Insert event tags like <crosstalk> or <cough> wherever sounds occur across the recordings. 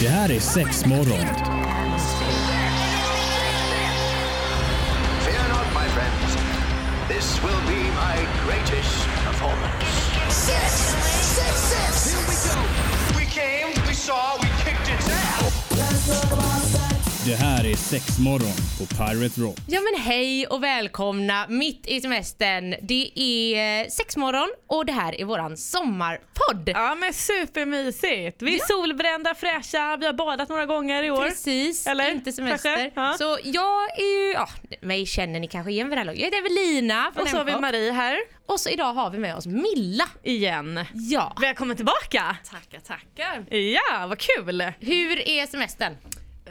Det här är sex morgon. Fear not, my friends. This will be my greatest performance. Six, six, Det här är sex morgon på Pirate Rock. Ja men hej och välkomna mitt i semestern. Det är eh, sexmorgon och det här är våran sommarpodd. Ja men supermysigt. Vi är solbrända, fräscha, vi har badat några gånger i år. Precis, Eller? inte semester. Ja. Så jag är ju, ja, mig känner ni kanske igen vid det här. Jag heter Evelina från Och så har vi. Marie här Och så idag har vi med oss Milla. igen. Ja. Välkommen tillbaka! Tackar, tackar. Ja, vad kul! Hur är semestern?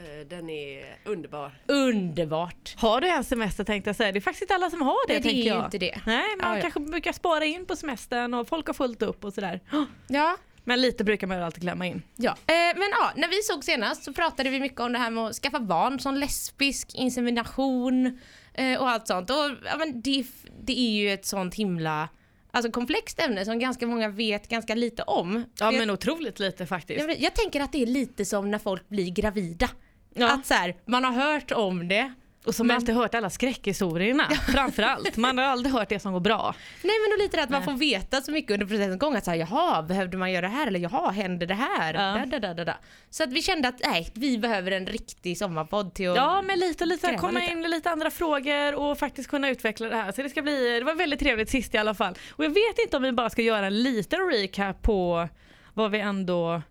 Eh, Den är underbar. Underbart. Har du en semester tänkte jag säga. Det är faktiskt inte alla som har det Nej, det är tänker ju jag. inte det. Nej, man Ja, ja. kanske brukar spara in på semestern och folk har fullt upp och sådär. Ja. Men lite brukar man ju alltid klämma in. Ja, eh, men ja, när vi såg senast så pratade vi mycket om det här med att skaffa barn som lesbisk, insemination eh, och allt sånt. Och, ja, men det, det är ju ett sånt himla alltså, komplext ämne som ganska många vet ganska lite om. Ja men otroligt lite faktiskt. jag tänker att det är lite som när folk blir gravida. Ja. Att så här, man har hört om det. Och som Men- alltid hört alla skräckhistorierna <laughs> framförallt. Man har aldrig hört det som går bra. Nej men då lite att man får veta så mycket under processens gång att så här, jaha, behövde man göra det här eller jaha, hände det här? Ja. Da, da, da, da. Så att vi kände att nej, vi behöver en riktig sommarpodd till att Ja men lite och lite, komma lite. in i lite andra frågor och faktiskt kunna utveckla det här. Så det ska bli, det var väldigt trevligt sist i alla fall. Och jag vet inte om vi bara ska göra en liten recap på vad vi ändå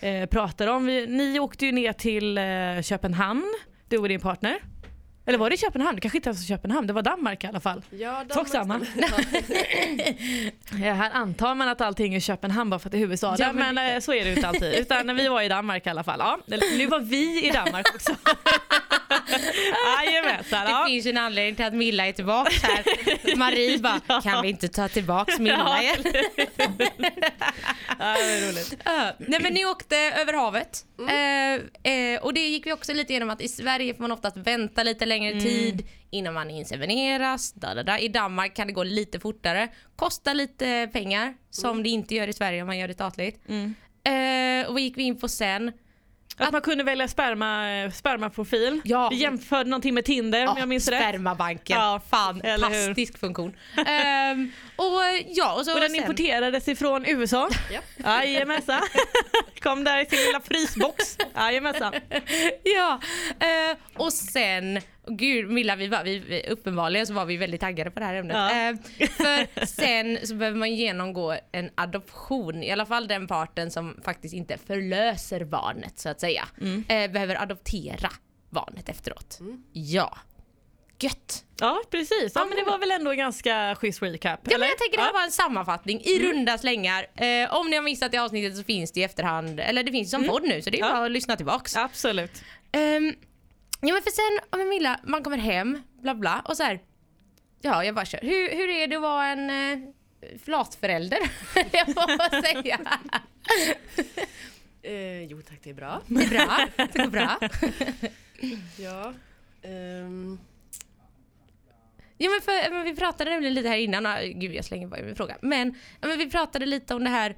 eh, pratar om. Vi, ni åkte ju ner till eh, Köpenhamn, du och din partner. Eller var det Köpenhamn? Det kanske inte ens var Köpenhamn, det var Danmark i alla fall. Ja, Sak samma. Ja, <laughs> här antar man att allting är Köpenhamn bara för att det är huvudstaden, Ja, men men, eh, så är det ju inte alltid. Utan vi var i Danmark i alla fall. Ja, nu var vi i Danmark också. <laughs> Jajamensan. Det finns ju en anledning till att Milla är tillbaka här. Marie bara, <laughs> kan vi inte ta tillbaks Milla igen? <laughs> Ja, det är roligt. Ja. Nej men ni åkte över havet. Mm. Eh, eh, och det gick vi också lite igenom att i Sverige får man oftast vänta lite längre Mm. tid innan man insemineras. Da, da, da. I Danmark kan det gå lite fortare. Kostar lite pengar som det inte gör i Sverige om man gör det statligt. Mm. Eh, och vad gick vi in på sen? Att man kunde välja sperma, spermaprofil. Ja. Vi jämförde någonting med Tinder om jag minns rätt. Spermabanken. Ja, fantastisk funktion. Ehm, och ja, och så Och den sen- importerades ifrån USA. Ja. Jajamensan. <laughs> Kom där i sin lilla frysbox. Jajamensan. Ja, eh, och sen, gud Milla, vi var, vi, uppenbarligen så var vi väldigt taggade på det här ämnet. Ja. Eh, för <laughs> sen så behöver man genomgå en adoption, i alla fall den parten som faktiskt inte förlöser barnet så att säga. Eh, behöver adoptera barnet efteråt. Ja. Gött! Ja precis. Ja, men det var väl ändå en ganska schysst recap. Ja, eller? men jag tänker det här Ja. Mm. var en sammanfattning i runda slängar. Eh, om ni har missat det avsnittet så finns det i efterhand, eller det finns som podd nu så det är Mm. Ja. bara att lyssna tillbaks. Absolut. Ehm, ja men för sen, ja men Milla, man kommer hem, bla bla och så här. Ja, jag bara kör. Hur, hur är det att vara en eh, flatförälder? <laughs> jag får säga. <laughs> Eh, jo tack, det är bra. Det är bra, det går bra. <laughs> Ja. ehm, Ja men, för, men vi pratade nämligen lite här innan, gud jag slänger bara min fråga. Men, men vi pratade lite om det här,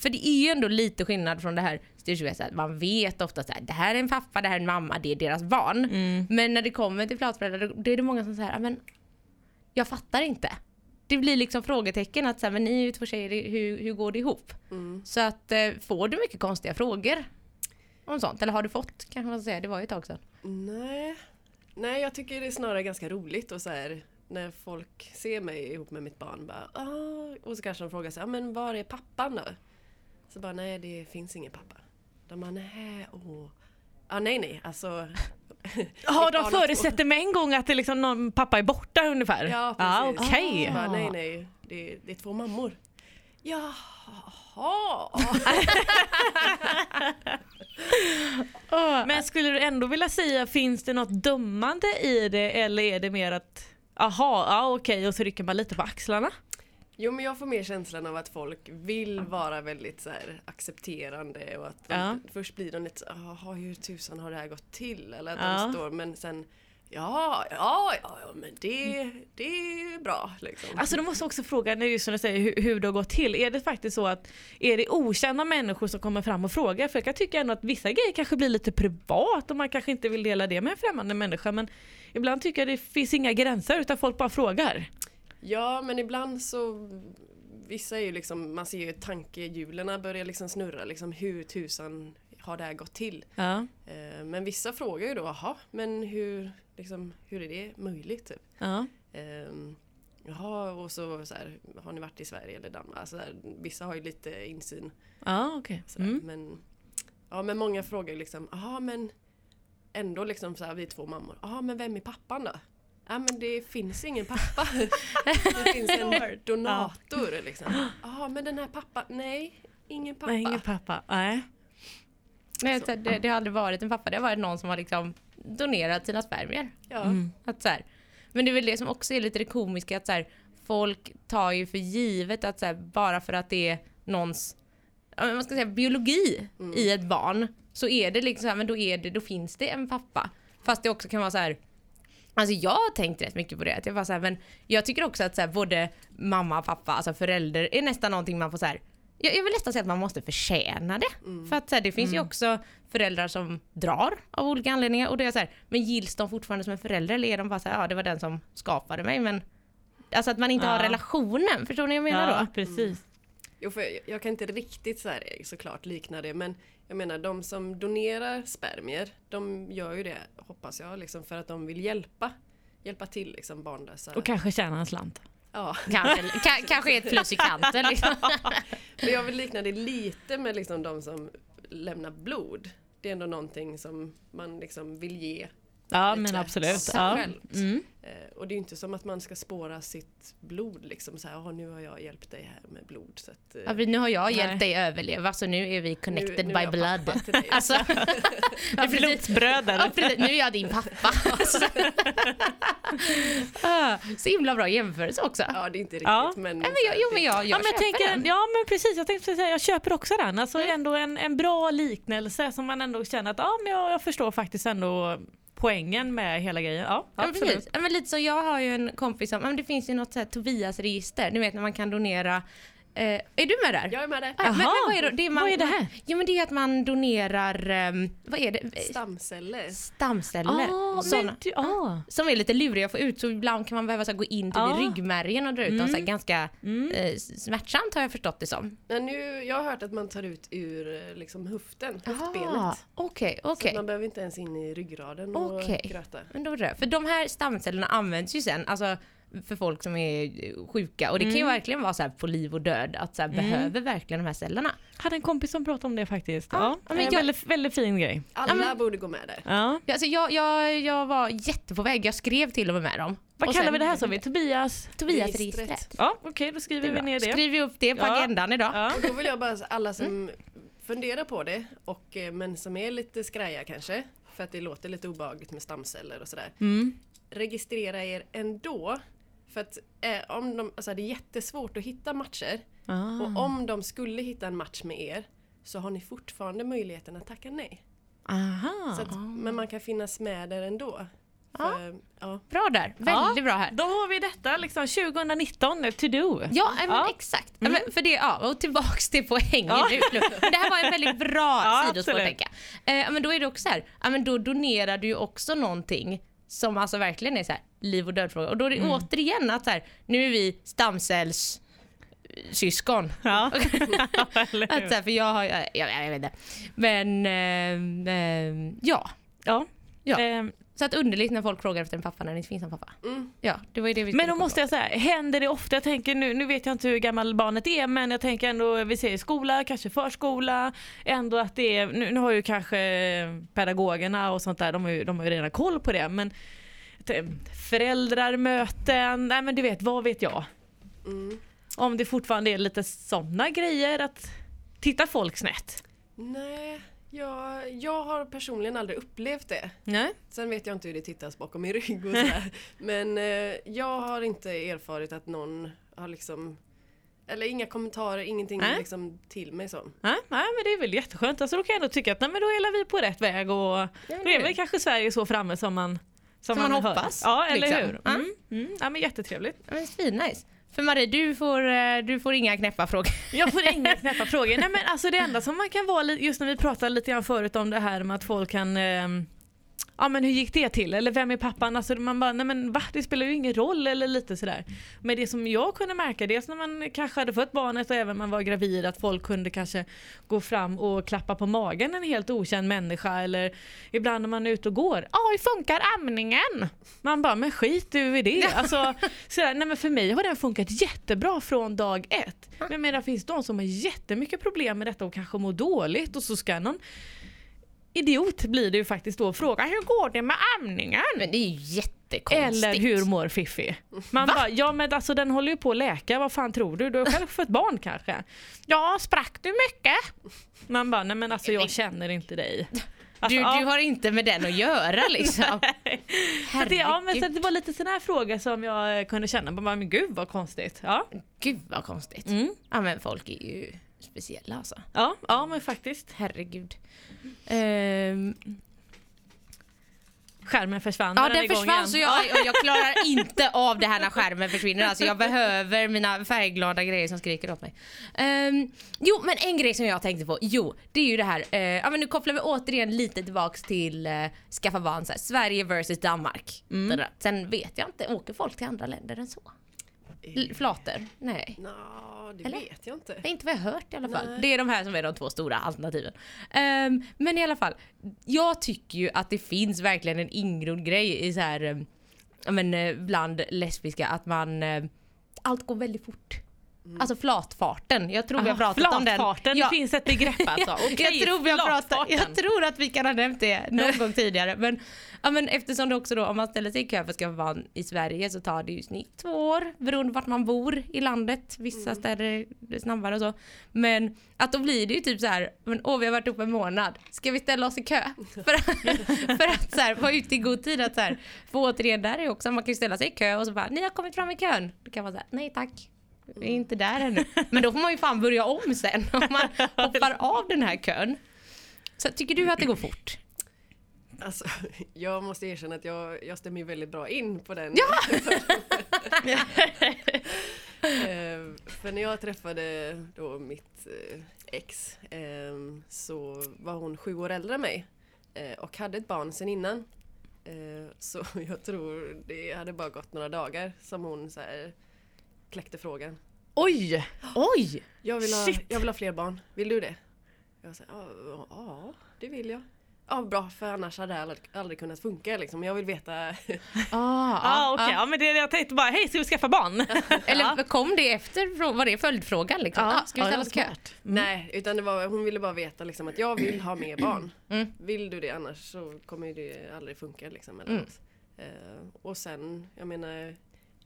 för det är ju ändå lite skillnad från det här styrelseväsendet. Man vet ofta att det här är en pappa, det här är en mamma, det är deras barn. Men när det kommer till flatföräldrar, då är det många som säger, "Ja, men jag fattar inte. Det blir liksom frågetecken att så här, men ni är ju två tjejer, hur, hur går det ihop? Så att eh, får du mycket konstiga frågor om sånt? Eller har du fått kanske man ska säga, det var ju ett tag sedan. nej. nej, jag tycker det är snarare ganska roligt och så här när folk ser mig ihop med mitt barn bara ah, och så kanske de frågar sig, ah, men var är pappan då? Så bara nej, det finns ingen pappa. De bara nej, åh. Ah, nej, nej, alltså. <laughs> Ja, de förutsätter med en gång att det liksom någon pappa är borta ungefär. Ja, ah, precis. okej. Jag Bara, nej, nej, det, det är två mammor. Jaha. <laughs> Men skulle du ändå vilja säga, finns det något dömande i det eller är det mer att Aha, ja okej och så rycker man lite på axlarna? Jo men jag får mer känslan av att folk vill vara väldigt så här, accepterande och att Ja. först blir de lite så, jaha hur tusan har det här gått till? Eller att Ja. de står men sen Ja, ja, ja, men det, det är bra liksom. Alltså du måste också fråga, när just när du säger hur, hur det har gått till. Är det faktiskt så att är det okända människor som kommer fram och frågar? För jag kan tycka ändå att vissa grejer kanske blir lite privat och man kanske inte vill dela det med en främmande människa. Men ibland tycker jag det finns inga gränser utan folk bara frågar. Ja, men ibland så Vissa är ju liksom, man ser ju tankehjulen börja liksom snurra liksom hur tusan har det här gått till? Ja. Eh, Men vissa frågar ju då, jaha, men hur, liksom, hur är det möjligt? Typ? Ja. Ehm, Jaha, och så, så här, har ni varit i Sverige eller Danmark? Alltså, där, vissa har ju lite insyn. Ja. Sådär. Mm. Men, ja, men många frågar ju liksom, jaha men ändå liksom så här, vi två mammor. Jaha, men vem är pappan då? Ja men det finns ingen pappa. <laughs> det finns en donator liksom. Jaha men den här pappan, nej, ingen pappa. Nej, ingen pappa. Nej. Men så, det, det har aldrig varit en pappa, det har varit någon som har liksom donerat sina spermier. Ja. Mm. Att så här, men det är väl det som också är lite det komiska att så här, folk tar ju för givet att så här, bara för att det är någons man ska säga, biologi i ett barn så är det liksom så här, men då, är det, då finns det en pappa. Fast det också kan vara så här Alltså jag har tänkt rätt mycket på det. Att jag, var så här, men jag tycker också att så här, både mamma och pappa, alltså förälder, är nästan någonting man får så här. Jag, jag vill nästan säga att man måste förtjäna det. För att så här, det finns ju också föräldrar som drar av olika anledningar. Och det är så här, men gills de fortfarande som en förälder eller är de bara så här, ja det var den som skapade mig men Alltså att man inte har Ja. relationen, förstår ni vad jag menar Ja, då? precis. Jo, för jag, jag kan inte riktigt så här, såklart likna det men jag menar de som donerar spermier de gör ju det hoppas jag liksom för att de vill hjälpa hjälpa till liksom barnlösa. Och kanske tjäna en slant. Ja, Kanske, ka, kanske ett plus i kanten liksom. <laughs> men jag vill likna det lite med liksom de som lämnar blod. Det är ändå någonting som man liksom vill ge Ja lite men absolut. Ja. Mm. Eh, och det är ju inte som att man ska spåra sitt blod liksom så här, "Åh, nu har jag hjälpt dig här med blod. Så att, eh, Ja, nu har jag hjälpt Nej. dig överleva så nu är vi connected nu är by blood. dig. <laughs> Alltså, ja. <laughs> Blodsbröder. Ja, precis. Nu är jag din pappa. <laughs> Alltså. Ah, Så himla bra jämförelse också. Ja, det är inte riktigt Ja. men... Jag, jo men jag, jag, Ja men, jag köper tänker, den. ja men precis, jag tänkte säga jag köper också den. Alltså ändå en, en bra liknelse som man ändå känner att ja, men jag, jag förstår faktiskt ändå poängen med hela grejen. Ja, Ja, absolut. men lite så, jag har ju en kompis som, det finns ju något så här Tobias-register, ni vet när man kan donera Eh, är du med där? Jag är med där. Ah, men, men vad är det, det är man, Vad är det här? Jo men det är att man donerar, ehm, vad är det? Stamceller. Stamceller. Ah, Såna. men du- ah. Som är lite luriga att få ut så ibland kan man behöva så här, gå in Ja. i ryggmärgen och dra ut dem så här, ganska Mm. eh, smärtsamt har jag förstått det som. Men nu, jag har hört att man tar ut ur eh, liksom höften, Ah, höftbenet. Okej, Så okej. att man behöver inte ens in i ryggraden och Okej. gröta. Men då är det. För de här stamcellerna används ju sen, alltså för folk som är sjuka och det kan ju Mm. verkligen vara så här på liv och död att så här, behöver verkligen de här cellerna. Hade en kompis som pratade om det faktiskt. Ja, Ja, men en jag- väldigt, väldigt fin grej. Alla men- borde gå med där. Ja. Ja, Alltså jag, jag, jag var jättepåväg, jag skrev till och med med dem. Vad Och kallar sen- vi det här sa vi? Tobias? Tobias-registret. Registret. Ja okej då skriver vi ner det. Skriver vi upp det på Ja. agendan idag. Ja. Och då vill jag bara, alla som funderar på det, och, eh, men som är lite skraja kanske, för att det låter lite obehagligt med stamceller och sådär. Mm. Registrera er ändå. För att eh, om de, alltså det är jättesvårt att hitta matcher. Ah. Och om de skulle hitta en match med er så har ni fortfarande möjligheten att tacka nej. Aha. Så att, men man kan finnas med där ändå. För, ja. Bra där, väldigt bra här. Då har vi detta liksom 2019 to do. Ja, men Ja. exakt. Ja, men för det, ja, och tillbaks till poängen Ja. nu. Men det här var en väldigt bra <laughs> Ja, sidospår jag. Eh, men då är det också så här, ja, men då donerar du ju också någonting som alltså verkligen är så här liv och dödfråga. Och då är det återigen att så här, nu är vi stamcells syskon. Ja. <laughs> <laughs> Att så här, för jag har, jag, jag, jag vet inte. Men eh, eh, ja. ja. Ja. Ehm, Så att underligt när folk frågar efter en pappa när det inte finns en pappa. Mm. Ja, det var ju det vi Men då måste jag säga, händer det ofta? Jag tänker nu, nu vet jag inte hur gammal barnet är men jag tänker ändå, vi ser i skola, kanske förskola, ändå att det är, nu, nu har ju kanske pedagogerna och sånt där, de har ju, de har ju redan koll på det men t- föräldrar, möten, nej men du vet, vad vet jag? Mm. Om det fortfarande är lite sådana grejer att titta folk snett. Nej, jag, jag har personligen aldrig upplevt det. Nej. Sen vet jag inte hur det tittas bakom min rygg och sådär. <laughs> Men eh, jag har inte erfarit att någon har liksom eller inga kommentarer, ingenting Nej. liksom till mig så. Nej, nej men det är väl jätteskönt. Alltså då kan jag ändå tycka att nej, men då är vi på rätt väg och då är väl kanske Sverige så framme som man, Som man hör. hoppas, Ja, eller liksom. hur? Ja. Mm. Mm. Ja, men jättetrevligt. Ja, men Svinnice. För Marie, du får, eh, du får inga knäppa frågor. Jag får inga <laughs> knäppa frågor. Nej men alltså det enda som man kan vara, just när vi pratade lite grann förut om det här med att folk kan ehm, Ja men hur gick det till? Eller vem är pappan? Alltså man bara, nej men va? Det spelar ju ingen roll eller lite sådär. Men det som jag kunde märka, dels när man kanske hade fått barnet och även man var gravid, att folk kunde kanske gå fram och klappa på magen en helt okänd människa eller ibland när man är ute och går, ja hur funkar amningen? Man bara, men skit du i det. <laughs> Alltså, sådär, nej men för mig har den funkat jättebra från dag ett. Men jag menar, det finns de som har jättemycket problem med detta och kanske mår dåligt och så ska någon idiot blir det ju faktiskt då och fråga hur går det med amningen? Men det är ju jättekonstigt. Eller hur mår Fiffi? Man bara, ja men alltså den håller ju på att läka, vad fan tror du? Du har själv fått barn kanske? Ja, sprack du mycket? Man bara, nej men alltså jag känner inte dig. Alltså, Du, ja. du har inte med den att göra liksom. <laughs> Så att det, ja, men så Herregud. att det var lite sådana här frågor som jag eh, kunde känna, men gud vad konstigt. Ja, Gud vad konstigt. Mm. Ja men folk är ju speciella alltså. ja, ja men faktiskt. Herregud. Ehm, Skärmen försvann. ja den försvann så jag, jag, klarar <laughs> inte av det här när skärmen försvinner. Alltså jag behöver mina färgglada grejer som skriker åt mig. Ehm, jo men en grej som jag tänkte på, jo det är ju det här, eh, ja men nu kopplar vi återigen lite tillbaks till eh, skaffa barn Sverige versus Danmark. Mm. Sen vet jag inte, åker folk till andra länder än så? L- Flater? Nej. Nå, det Eller? vet jag inte. Det är inte vad jag hört i alla fall. Nej. Det är de här som är de två stora alternativen. Ehm, men i alla fall, jag tycker ju att det finns verkligen en ingrodd grej i så här, men eh, bland lesbiska att man, eh, allt går väldigt fort. Alltså flatfarten, jag tror vi har Aha, pratat om den. flatfarten, Ja. det finns ett begrepp alltså. <laughs> Okej, jag, tror vi har pratat, flatfarten. jag tror att vi kan ha nämnt det någon <laughs> gång tidigare. Men, ja, men eftersom det också då, om man ställer sig i kö för att skaffa barn i Sverige så tar det ju snitt två år beroende på vart man bor i landet. Vissa städer är det snabbare och så. Men att då blir det ju typ så här, men åh vi har varit uppe en månad, ska vi ställa oss i kö? <laughs> För, att- för att så här, vara ute i god tid att så här, för återigen där är också, man kan ju ställa sig i kö och så bara, ni har kommit fram i kön. Då kan man säga, nej tack. Vi är inte där ännu. Men då får man ju fan börja om sen om man hoppar av den här kön. Så tycker du att det går fort? Alltså, jag måste erkänna att jag, jag stämmer väldigt bra in på den. Eh, för när jag träffade då mitt eh, ex eh, så var hon sju år äldre än mig eh, och hade ett barn sedan innan. Eh, så jag tror det hade bara gått några dagar som hon så här kläckte frågan. Oj! Oj! Jag vill ha, Shit. jag vill ha fler barn, vill du det? Jag sa ja, ja, det vill jag. Ja, bra, för annars hade det aldrig, aldrig kunnat funka liksom. Jag vill veta. <laughs> Ah, Ah, okej, ja, men det, jag tänkte bara, hej ska vi skaffa barn? <laughs> Eller kom det efter? Var det följdfrågan liksom? Ja, ah, ska vi ställa oss i kö? Nej, utan det var, hon ville bara veta liksom att jag vill ha mer barn. Mm. Vill du det annars så kommer det aldrig funka liksom. Mellan Mm. Eh, och sen, jag menar,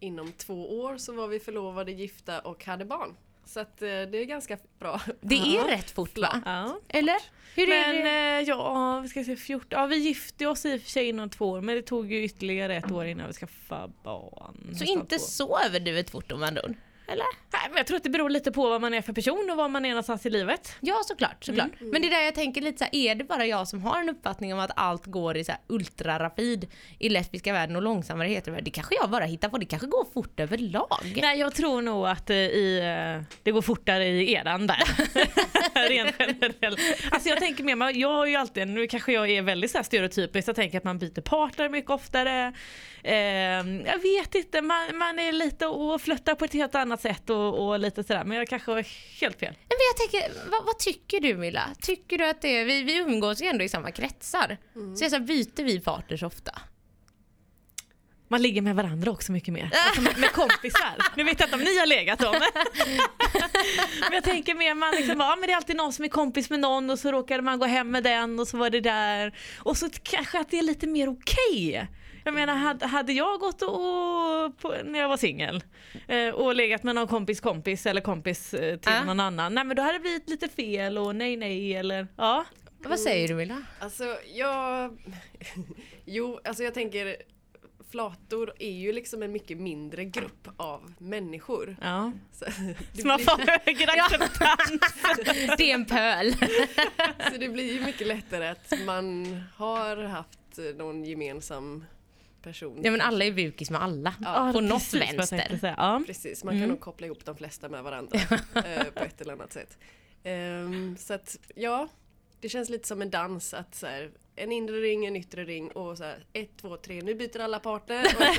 inom två år så var vi förlovade, gifta och hade barn. Så att eh, det är ganska bra. Det är rätt fort va? Ja. Eller? Hur är Men det? eh, ja, vi ska se 14. Ja, vi gifte oss i och för sig inom två år men det tog ju ytterligare ett år innan vi skaffade barn. Så inte så överdrivet fort om andra ord? Eller? Nej, men jag tror att det beror lite på vad man är för person och var man är någonstans i livet. Ja såklart, såklart. Men det är där jag tänker lite så här, är det bara jag som har en uppfattning om att allt går i så här ultrarapid i lesbiska världen och långsammare i heterovärlden? Det kanske jag bara hittar på, det kanske går fort överlag. Nej jag tror nog att eh, i, eh, det går fortare i eran värld. <laughs> Rent generellt. Alltså jag tänker mer, jag har ju alltid, nu kanske jag är väldigt så här stereotypisk, jag tänker att man byter partner mycket oftare. Eh, jag vet inte, man, man är lite och flöttar på ett helt annat sätt och, och lite sådär men jag kanske har helt fel. Men jag tänker, vad, vad tycker du Milla? Tycker du att det är, vi, vi umgås ju ändå i samma kretsar. Så jag så här, byter vi partners ofta? Man ligger med varandra också mycket mer. <laughs> Alltså med, med kompisar. Nu vet jag inte om ni har legat dem. <laughs> men jag tänker mer man liksom bara, ja, men det är alltid någon som är kompis med någon och så råkade man gå hem med den och så var det där. Och så kanske att det är lite mer okej. Jag menar hade, hade jag gått och, på, när jag var singel eh, och legat med någon kompis kompis eller kompis eh, till Ja. någon annan. Nej men då hade det blivit lite fel och nej nej eller ja. Vad säger du Milla? Alltså jag... <laughs> jo, alltså jag tänker flator är ju liksom en mycket mindre grupp av människor. ja. Så, <laughs> det man blir, får högre <laughs> acceptans. Det är en pöl. så det blir ju mycket lättare att man har haft någon gemensam person. Ja men alla är bukis med alla. Ja, på något precis vänster. säga. Ja. Precis, man kan nog koppla ihop de flesta med varandra <laughs> eh, på ett eller annat sätt. Ehm, så att ja, det känns lite som en dans att så här, en inre ring, en yttre ring och så här, ett, två, tre, nu byter alla partner. Och... <laughs>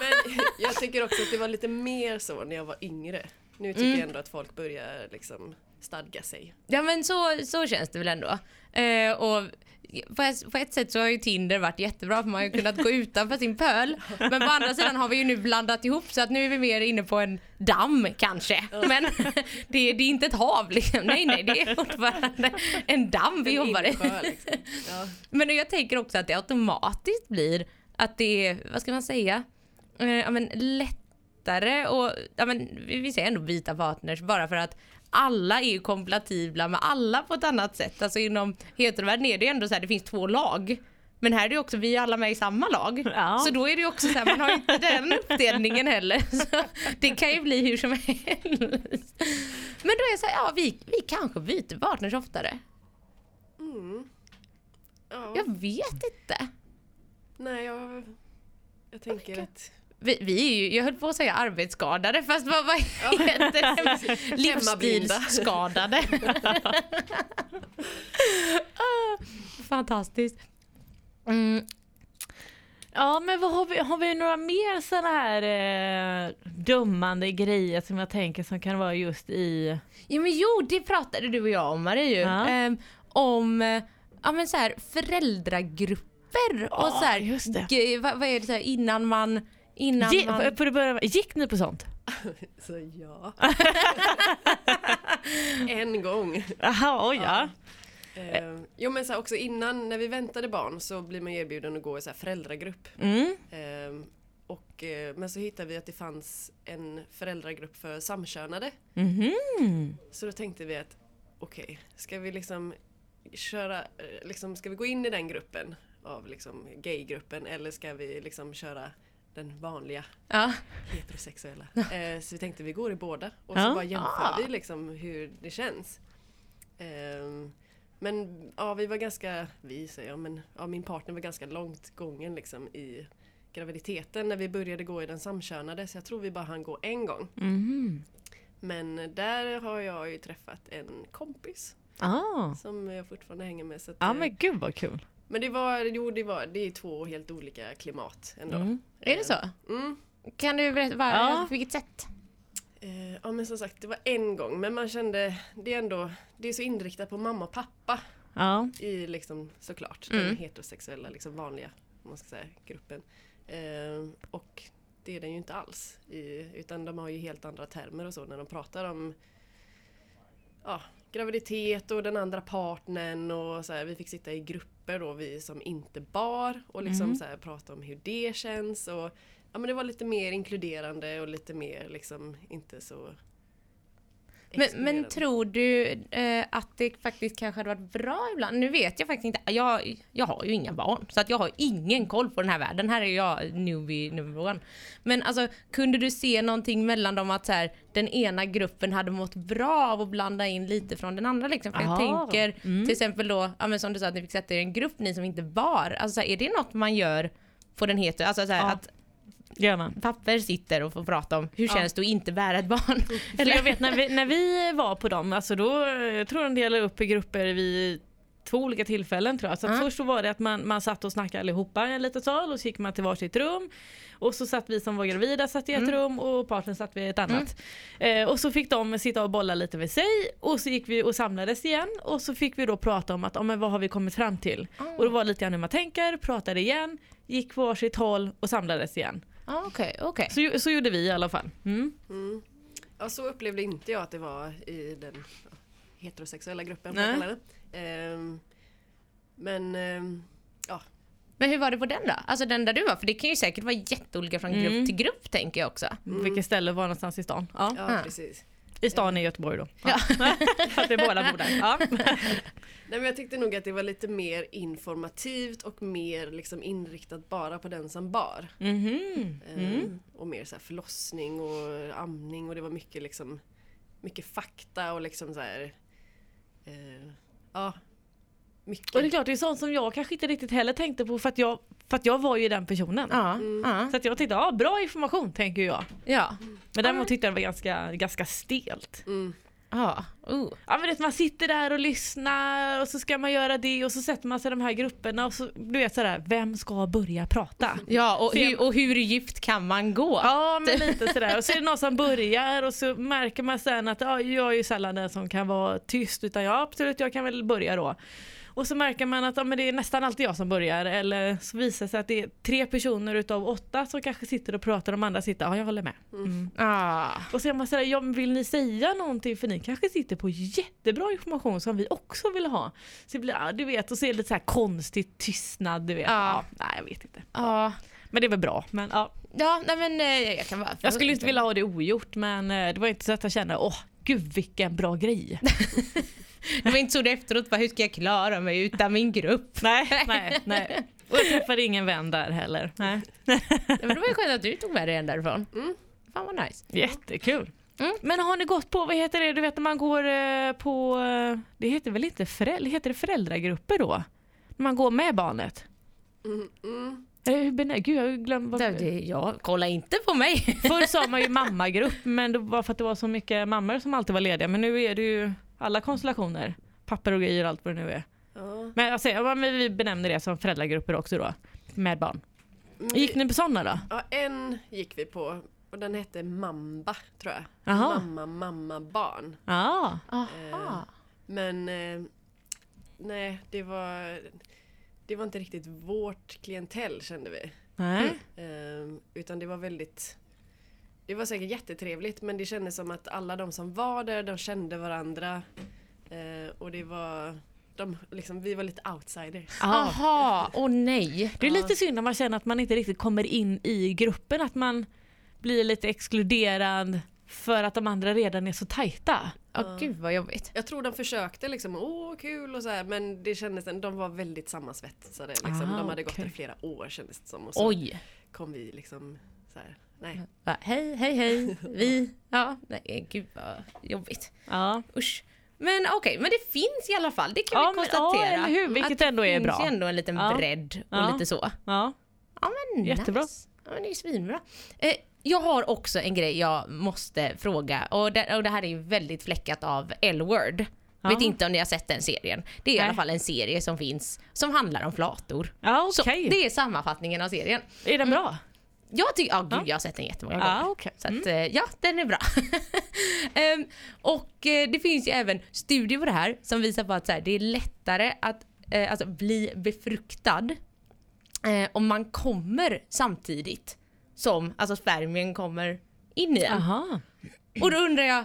Men jag tycker också att det var lite mer så när jag var yngre. Nu tycker jag ändå att folk börjar liksom stadga sig. Ja men så, så känns det väl ändå. Eh, och på ett, på ett sätt så har ju Tinder varit jättebra för man har ju kunnat gå utanför sin pöl. Men på andra sidan har vi ju nu blandat ihop så att nu är vi mer inne på en damm kanske. Men det, det är inte ett hav liksom. Nej nej det är fortfarande en damm vi En jobbar i. liksom. Ja. Men jag tänker också att det automatiskt blir att det är, vad ska man säga, eh, ja, men lättare och ja, men vi vi säger ändå byta partners bara för att alla är ju kompatibla med alla på ett annat sätt. Alltså inom heterovärlden är det ju ändå så här, det finns två lag. Men här är det ju också, vi är alla med i samma lag. Ja. Så då är det ju också så här, man har ju inte den uppdelningen heller. <laughs> Så det kan ju bli hur som helst. Men då är det så här, ja vi, vi kanske byter partners oftare. Ja. Jag vet inte. Nej, jag, jag tänker att Vi, vi är ju, jag höll på att säga arbetsskadade fast vad, vad heter det? <laughs> Livsstilsskadade. <laughs> Fantastiskt. Mm, Ja men vad har, vi, har vi några mer sådana här eh, dömande grejer som jag tänker som kan vara just i... ja men jo, det pratade du och jag om Marie ju. Ja. Ehm, om eh, ja, men så här, föräldragrupper och Ja, så här, vad, vad är det så här, innan man... Innan Ge, man... för det börja, gick ni på sånt? <laughs> Så ja. <laughs> en gång. Jaha, oj ja. Eh, jo men så här, också innan när vi väntade barn så blir man erbjuden att gå i så här föräldragrupp. Mm. Eh, och, eh, men så hittade vi att det fanns en föräldragrupp för samkönade. Mhm. Så då tänkte vi att okej, ska vi liksom köra, eh, liksom, ska vi gå in i den gruppen av liksom gaygruppen eller ska vi liksom köra den vanliga Ja. heterosexuella. Eh, så vi tänkte vi går i båda och Ja. så bara jämför Ah. vi liksom hur det känns. Ehm, men ja, vi var ganska, vi säger jag, men ja, min partner var ganska långt gången liksom i graviditeten när vi började gå i den samkönade så jag tror vi bara hann gå en gång. Mhm. Men där har jag ju träffat en kompis Ah. som jag fortfarande hänger med. Så att, Ja eh, men gud vad kul. Men det var, jo det var, det är två helt olika klimat ändå. Mm. Är det så? Mm. Kan du berätta vad, Ja. på vilket sätt? Eh, ja men som sagt, det var en gång men man kände, det är ändå, det är så inriktat på mamma och pappa Ja. i liksom såklart Mm. den heterosexuella, liksom vanliga, man ska säga, gruppen. Eh, och det är den ju inte alls. I, utan de har ju helt andra termer och så när de pratar om ja, graviditet och den andra partnern och så här, vi fick sitta i grupper då vi som inte bar och liksom Mm. så här, prata om hur det känns och ja men det var lite mer inkluderande och lite mer liksom inte så Men, men tror du eh, att det faktiskt kanske hade varit bra ibland? Nu vet jag faktiskt inte. Jag, jag har ju inga barn så att jag har ingen koll på den här världen. Här är jag newbie number one. Men alltså kunde du se någonting mellan dem att så här, den ena gruppen hade mått bra av att blanda in lite från den andra liksom? För jag Aha. tänker Mm. till exempel då, ja, men som du sa att ni fick sätta er i en grupp ni som inte bar. Alltså så här, är det något man gör på den heter, alltså så här, Ja. att Gör man. papper sitter och får prata om hur Ja. känns det att inte bära ett barn? <laughs> För jag vet när vi, när vi var på dem, alltså då, jag tror de delade upp i grupper vid två olika tillfällen tror jag. Så Ja. först så var det att man, man satt och snackade allihopa i en liten sal och så gick man till varsitt rum. Och så satt vi som var gravida satt i ett rum och partnern satt vid ett annat. Eh, och så fick de sitta och bolla lite med sig och så gick vi och samlades igen och så fick vi då prata om att ja, men vad har vi kommit fram till? Och det var lite grann hur man tänker, pratade igen, gick på varsitt håll och samlades igen. Ja, Okej, okej. Så, så gjorde vi i alla fall. Mm. Mm. Ja, så upplevde inte jag att det var i den heterosexuella gruppen. Nej. Ehm, men ehm, ja, Men hur var det på den då? Alltså den där du var, för det kan ju säkert vara jätteolika från grupp Mm. till grupp tänker jag också. Vilket ställe var någonstans i stan? Ja. ja Ah. precis. I stan i Göteborg då. Ja. För <laughs> att vi båda bor där. Ja. <laughs> Nej, men jag tyckte nog att det var lite mer informativt och mer liksom inriktat bara på den som bar. Mhm. Ehm, Och mer så här förlossning och amning och det var mycket liksom mycket fakta och liksom så här. eh, ja, mycket. Och det är klart, det är sånt som jag kanske inte riktigt heller tänkte på för att jag, för att jag var ju den personen. Ja, ja, Så att jag tänkte, ja bra information tänker jag. ja. Men däremot tyckte jag det var ganska, ganska stelt. Mm. ja. Oh. Ja men vet, man sitter där och lyssnar och så ska man göra det och så sätter man sig i de här grupperna och så, du vet sådär, vem ska börja prata? Ja, och, hur, och hur djupt kan man gå? Ja men lite sådär och så är det någon som börjar och så märker man sen att ja, jag är ju sällan den som kan vara tyst utan ja absolut jag kan väl börja då. Och så märker man att ja, men det är nästan alltid jag som börjar eller så visar det sig att det är tre personer utav åtta som kanske sitter och pratar och de andra sitter ja jag håller med. Mm. Ah. Och så är man sådär, ja, vill ni säga någonting för ni kanske sitter på jättebra information som vi också vill ha. Så det blir, ja, du vet, och så är det lite så konstigt tystnad, du vet. Ja. Ja. nej jag vet inte. Ja. Men det är väl bra. Men, ja. Ja, nej men eh, jag kan bara... Jag skulle inte vilja ha det ogjort men eh, det var inte så att jag kände, åh gud vilken bra grej. <laughs> Det var inte så det efteråt, bara, hur ska jag klara mig utan min grupp? <laughs> nej, nej, nej. Och jag träffade ingen vän där heller. Nej. Men det var ju skönt att du tog med dig en därifrån. Mm. Fan vad nice. Jättekul. Mm. Men har ni gått på, vad heter det, du vet när man går eh, på, eh, det heter väl inte föräldrar, heter det föräldragrupper då? När man går med barnet? Mm, mm. Gud jag glömt vad... Det, det, ja, kolla inte på mig. Förr sa man ju <laughs> mammagrupp men det var för att det var så mycket mammor som alltid var lediga men nu är det ju alla konstellationer. Papper och grejer och allt vad det nu är. Ja. Men, alltså, ja, men vi benämner det som föräldragrupper också då. Med barn. Men Gick det- ni på sådana då? Ja, en gick vi på och den hette Mamba tror jag. Jaha. Mamma, mamma, barn. Ja. Aha. Men eh, nej, det var, det var inte riktigt vårt klientell kände vi. Nej. Eh, utan det var väldigt Det var säkert jättetrevligt men det kändes som att alla de som var där, de kände varandra. Eh, och det var de, liksom, Vi var lite outsiders. Aha, åh nej. Det är lite synd när man känner att man inte riktigt kommer in i gruppen. Att man blir lite exkluderad för att de andra redan är så tajta. Åh gud vad jobbigt. Jag tror de försökte liksom, åh kul och så här, men det kändes, de var väldigt sammansvetsade. Liksom. Ah, de hade gått okej. där i flera år kändes det som. Och så Oj. kom vi liksom så här, nej. Va, hej, hej, hej. <laughs> Vi. Ja, nej gud vad jobbigt. Ja. Usch. Men okej, men det finns i alla fall. Det kan Ja, vi men- konstatera. ja, eller hur? Vilket att det ändå är finns bra. ju ändå en liten Ja. bredd och Ja. lite så. ja. Ja men Jättebra. Nice. Ja, men det är svinbra. Eh, jag har också en grej jag måste fråga och det, och det här är ju väldigt fläckat av L-word. Ja. Vet inte om ni har sett den serien. Det är i Nej. alla fall en serie som finns som handlar om flator. Ja, Så okej. det är sammanfattningen av serien. Är den bra? Jag tycker, ja gud Ja. jag har sett den jättemånga gånger. okej. Så att, eh, ja, den är bra. <laughs> Ehm, och eh, det finns ju även studier på det här som visar på att så här, det är lättare att eh, alltså, bli befruktad eh, om man kommer samtidigt som alltså spermien kommer in i en. Aha. Och då undrar jag,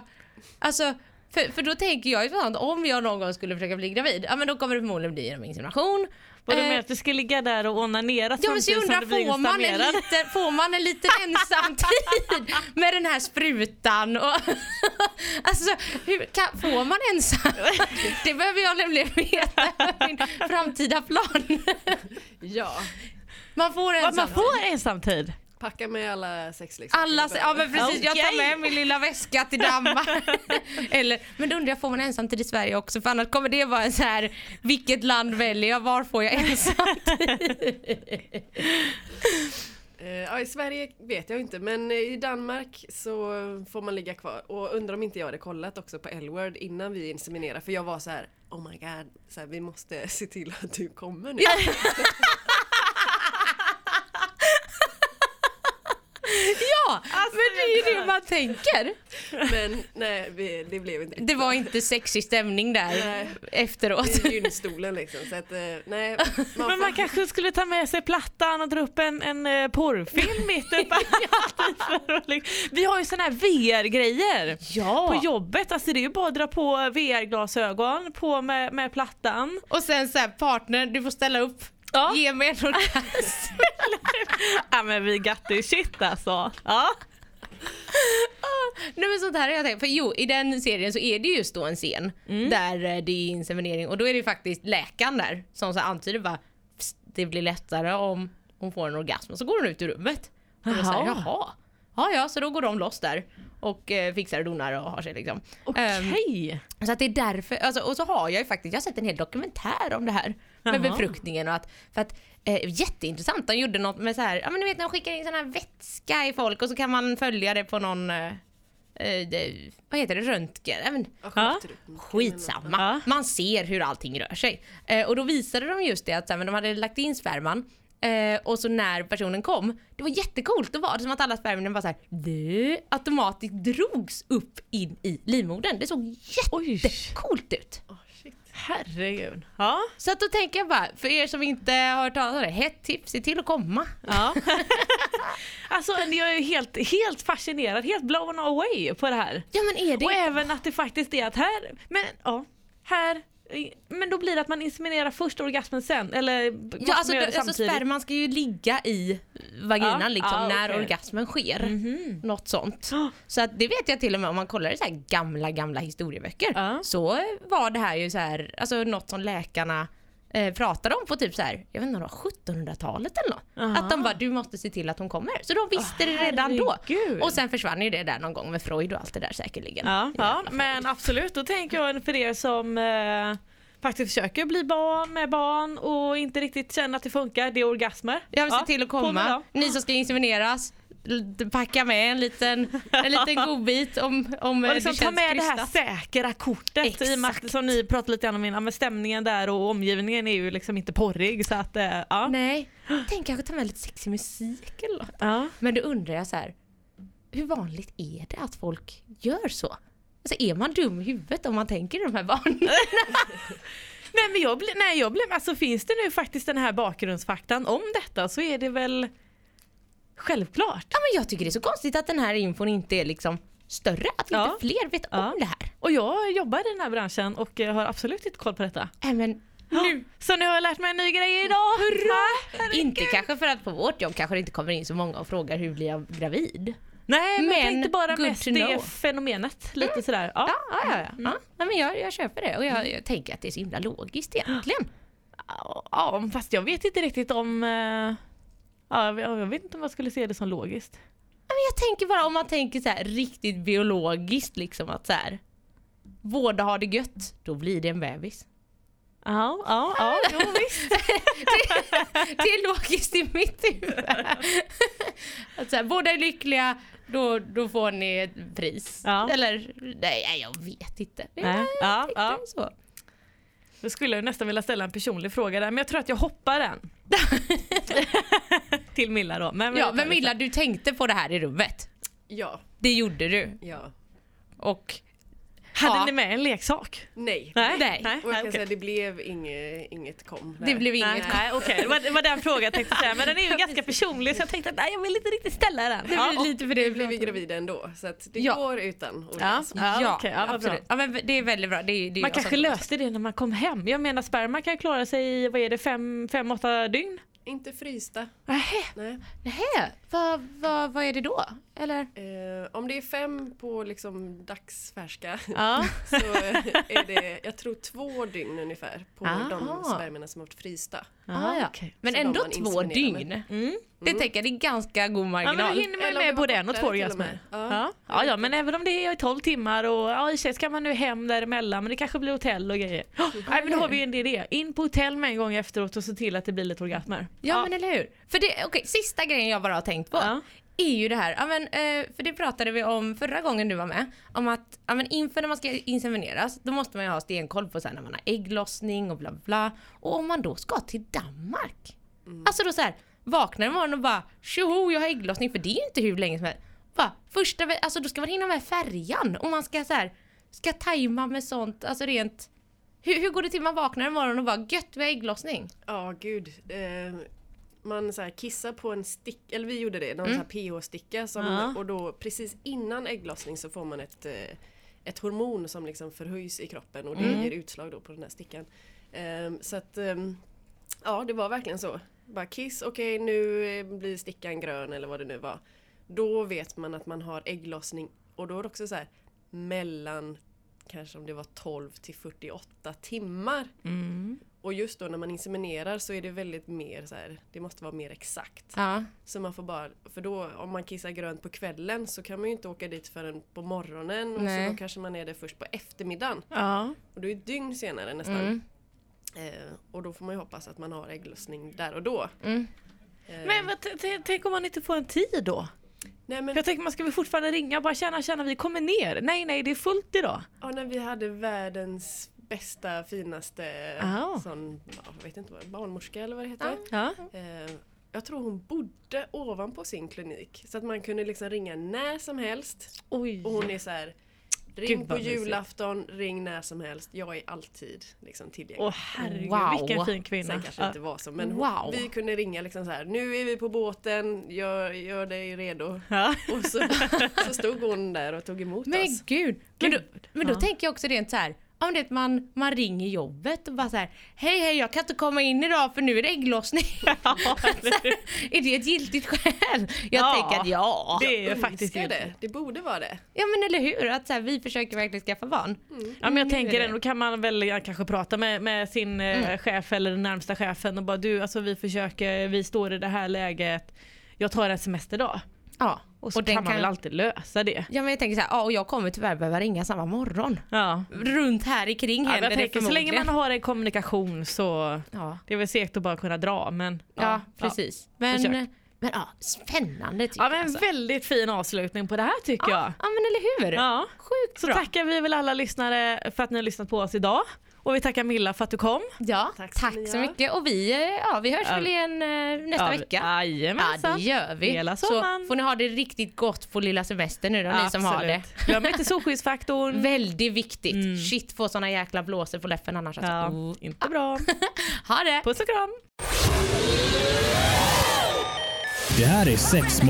alltså för, för då tänker jag ju sånt, om jag någon gång skulle försöka bli gravid, ja men då kommer det förmodligen bli genom insemination. Vad du Eh, menar att du ska ligga där och onanera Ja men så jag samtidigt undrar, som du blir får man, en liten, får man en liten <laughs> ensam tid med den här sprutan? Och, <laughs> alltså, hur kan, får man ensam? <laughs> Det behöver jag nämligen veta min framtida plan. Ja, Man får Vad, ensam Man ensamtid? Packa med alla sexleksaker. Alla, du ja men precis, jag tar med min lilla väska till Danmark. <laughs> Eller, men då undrar jag, får man ensamtid i Sverige också? För annars kommer det vara en så här, vilket land väljer jag? Var får jag ensamtid? <laughs> Eh, ja, I Sverige vet jag inte men i Danmark så får man ligga kvar. Och undrar om inte jag hade kollat också på L-word innan vi inseminerade för jag var så här: oh my god, så här, vi måste se till att du kommer nu. <laughs> Ja, men det är ju det man tänker. Men nej, vi, det blev inte Det var inte sexig stämning där Nej. efteråt. i gynstolen liksom. Så att, eh, nej, man Men man kanske skulle ta med sig plattan och dra upp en, en eh, porrfilm mitt uppe <laughs> liksom- Vi har ju såna här VR-grejer Ja. på jobbet. Alltså det är ju bara att dra på VR-glasögon, på med, med plattan. Och sen så här, partner, du får ställa upp. Ja. Ge mig en orgasm. <laughs> ja men vi got this shit alltså. Ja. Nej men sånt här har jag tänkt. För jo, i den serien så är det just då en scen där eh, det är inseminering och då är det faktiskt läkaren där som så antyder bara "Psst, det blir lättare om hon får en orgasm och så går hon ut ur rummet. Och då säger Jaha. ja ja, så då går de loss där och eh, fixar och donar och har sig liksom. Ehm, Okej. så att det är därför, alltså, och så har jag ju faktiskt, jag har sett en hel dokumentär om det här med befruktningen och att, för att eh, jätteintressant, de gjorde något med så här, ja men du vet när de skickar in sån här vätska i folk och så kan man följa det på någon, eh, eh, det, vad heter det, röntgen? Men, Ja. Skitsamma. Ja. Man ser hur allting rör sig. Eh, och då visade de just det att så här, men de hade lagt in sperman eh, och så när personen kom, det var jättecoolt. Då var det som att alla spermierna bara så här, automatiskt drogs upp in i livmodern. Det såg Oj. jättecoolt ut. Shit. Herregud. Ja. Så att då tänker jag bara, för er som inte har hört talas om det, hett tips, se till att komma. Ja. <laughs> alltså jag är helt, helt fascinerad, helt blown away på det här. Ja men är det... Och även att det faktiskt är att här, men ja, här, men då blir det att man inseminerar först orgasmen sen, eller Ja, alltså, det, alltså sperman ska ju ligga i vaginan Ja, liksom ja, när okej. orgasmen sker. Något sånt. Ja. Så att det vet jag till och med om man kollar i så här gamla, gamla historieböcker. Ja. Så var det här ju så här, alltså något som läkarna eh, pratade om på typ så här, jag vet inte om det var 1700-talet eller något. Aha. Att de bara, du måste se till att hon kommer. Så de visste det redan då. Och sen försvann ju det där någon gång med Freud och allt det där säkerligen. Ja, ja, men absolut. Då tänker jag för er som eh, faktiskt försöker bli barn med barn och inte riktigt känner att det funkar, det är orgasmer. Jag vill se till att komma. Ni som ska insemineras, packa med en liten, en liten godbit om, om eh, Och liksom det ta känns med det här krystat. säkra kortet i och med att, Exakt. som ni pratade lite om innan, men stämningen där och omgivningen är ju liksom inte porrig så att eh, ja. Nej, tänk kanske ta med lite sexig musik eller något. ja. Men då undrar jag så här, hur vanligt är det att folk gör så? Alltså är man dum i huvudet om man tänker i de här banorna? <laughs> Nej men jag blir, nej jag blir, alltså finns det nu faktiskt den här bakgrundsfaktan om detta så är det väl självklart. Ja men jag tycker det är så konstigt att den här infon inte är liksom större, att Ja. inte fler vet Ja. om det här. Och jag jobbar i den här branschen och eh, har absolut inte koll på detta. Men nu, Så nu har jag lärt mig en ny grej idag. Hurra! inte kanske för att på vårt jobb kanske det inte kommer in så många och frågar hur blir jag gravid? Nej men, jag Men tänkte bara mest det fenomenet. Lite sådär. Ja. Ja, ja, ja. ja. ja. Nej, men jag, jag köper det och jag, jag tänker att det är så himla logiskt egentligen. ja fast jag vet inte riktigt om... Ja, jag jag vet inte om jag skulle se det som logiskt. Men jag tänker bara om man tänker så här riktigt biologiskt liksom att så här vårda ha det gött, då blir det en bebis. Ja, ja, ja. Jo, visst. <laughs> Det är logiskt i mitt huvud. Att så här, båda är lyckliga, då, då får ni ett pris. Ja. Eller nej, jag vet inte. Jag Nej, ja, tänkte ja. Så. Då skulle jag nästan vilja ställa en personlig fråga där men jag tror att jag hoppar den. <laughs> Till Milla då. Men, Ja, men Milla, du tänkte på det här i rummet. Ja, Det gjorde du. ja. Och Hade ni med en leksak? Nej. Nej. Nej. Nej, Och jag kan okej. säga det blev inget, inget kom. det där. blev inget Nej, nej okej, det, var, det var den frågan jag tänkte säga. Men den är ju ganska personlig så jag tänkte att nej, jag vill inte riktigt ställa den. Det Ja, blir lite för det Nu blev vi gravida ändå, så att det Ja. går utan orgasm. ja, Ja, okej, ja, absolut. Ja, men det är väldigt bra. Det är, det är Man jag kanske löste det när man kom hem. Jag menar sperma kan klara sig i, vad är det, fem, fem åtta dygn? Inte frysta. Nähä. Nej. Nähä, vad, vad, vad är det då? Eller? Eh, om det är fem på liksom dagsfärska Ja. <laughs> så är det, jag tror två dygn ungefär på Aha. de spermierna som har varit frysta. Ah, ja. okej. Men Så ändå två inseminerar med. dygn. Mm. Det tänker jag, det är ganska god Ja marginal. men då hinner man med både en och två orgasmer. Ja. Ja. Ja. ja men även om det är 12 timmar och ja, i sig ska man nu hem däremellan men det kanske blir hotell och grejer. Oh, <gasps> nej men då har vi en idé. In på hotell med en gång efteråt och se till att det blir lite orgasmer. Ja, men eller hur. För det, okej, sista grejen jag bara har tänkt på Ja. Är ju det här, ja, men, eh, för det pratade vi om förra gången du var med, om att ja, men inför när man ska insemineras, då måste man ju ha stenkoll på så här, när man har ägglossning och bla bla. Och om man då ska till Danmark, alltså då så här, vaknar imorgon och bara tjoho jag har ägglossning, för det är ju inte hur länge som helst. Bara, första, alltså då ska man hinna med färjan och man ska så här, ska tajma med sånt, alltså rent hur, hur går det till man vaknar imorgon och bara gött vi har ägglossning? Ja, gud. Eh, man så kissar på en stick, eller vi gjorde det, någon Mm. pH-sticka Ja. och då precis innan ägglossning så får man ett, eh, ett hormon som liksom förhöjs i kroppen och det Mm. ger utslag då på den här stickan. Ehm, så att ehm, ja, det var verkligen så. Bara kiss, okej nu eh, blir stickan grön eller vad det nu var. Då vet man att man har ägglossning och då är det också så här mellan kanske om det var 12 till 48 timmar. Mm. Och just då när man inseminerar så är det väldigt mer så här, det måste vara mer exakt. Ja. Så man får bara, för då om man kissar grönt på kvällen så kan man ju inte åka dit förrän på morgonen och Nej. så då kanske man är där först på eftermiddagen. Ja. Och då är det dygn senare nästan. Mm. Eh, och då får man ju hoppas att man har ägglossning där och då. Mm. Eh, Men tänk om man inte får en tid då? nej, men, Jag tänker man ska väl fortfarande ringa och bara känna, känna vi kommer ner. Nej, nej, det är fullt idag. ja, när vi hade världens bästa, finaste Ah. sån, ja, jag vet inte vad, barnmorska eller vad det heter. Ja. Eh, jag tror hon bodde ovanpå sin klinik. Så att man kunde liksom ringa när som helst. Oj. Och hon är så här. Ring Gud, på julafton, ring när som helst. Jag är alltid liksom tillgänglig. Åh herregud, Wow. vilken fin kvinna. Sen kanske Ja. inte var så men hon, Wow. vi kunde ringa liksom så här. Nu är vi på båten, gör, gör dig redo. Ja. Och så, så stod hon där och tog emot Men oss. gud. Men då, Gud. men då Ja. tänker jag också rent så här. Om det man, man ringer jobbet och bara så här. Hej hej jag kan inte komma in idag för nu är det ägglossning. <laughs> <laughs> är det ett giltigt skäl? Jag Ja. tänker att ja. Det är faktiskt giltigt. det. Det borde vara det. Ja men eller hur? Att så här, vi försöker verkligen skaffa barn. Ja, men jag Nu tänker är det. ändå kan man väl ja, kanske prata med, med sin eh, chef eller den närmsta chefen och bara du alltså vi försöker, vi står i det här läget, jag tar en semesterdag. Ja. Och så den kan man väl alltid lösa det. Ja men jag tänker så här, ja och jag kommer tyvärr behöva ringa samma morgon. Ja. Runt här i kring Ja, händer jag det tänker, så länge man har en kommunikation så Ja, det är väl segt att bara kunna dra men ja, precis. Men, försök. men ja, spännande tycker Ja men jag. Alltså. väldigt fin avslutning på det här tycker jag. Ja men eller hur? Ja. Sjukt Så bra. tackar vi väl alla lyssnare för att ni har lyssnat på oss idag. Och vi tackar Milla för att du kom. Ja, Tack tack, så mycket. Och vi, eh, ja, vi hörs Ja. väl igen eh, nästa Ja, vecka. Ja Jajamensan. det gör vi. Hela så sommaren. får ni ha det riktigt gott på lilla semester nu då, ni som har det. Absolut. Glöm inte solskyddsfaktorn. <laughs> Väldigt viktigt. Shit få såna jäkla blåsor på läppen annars. Alltså. Ja, Oh. inte bra. <laughs> Ha det! Puss och kram. Det här är sex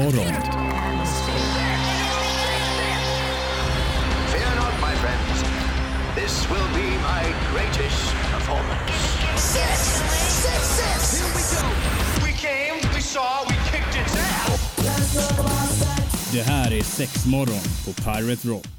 greatest performance. Six, six, six. Here we go. We came, we saw, we kicked it down. Det här är sex morgon på Pirate Rock.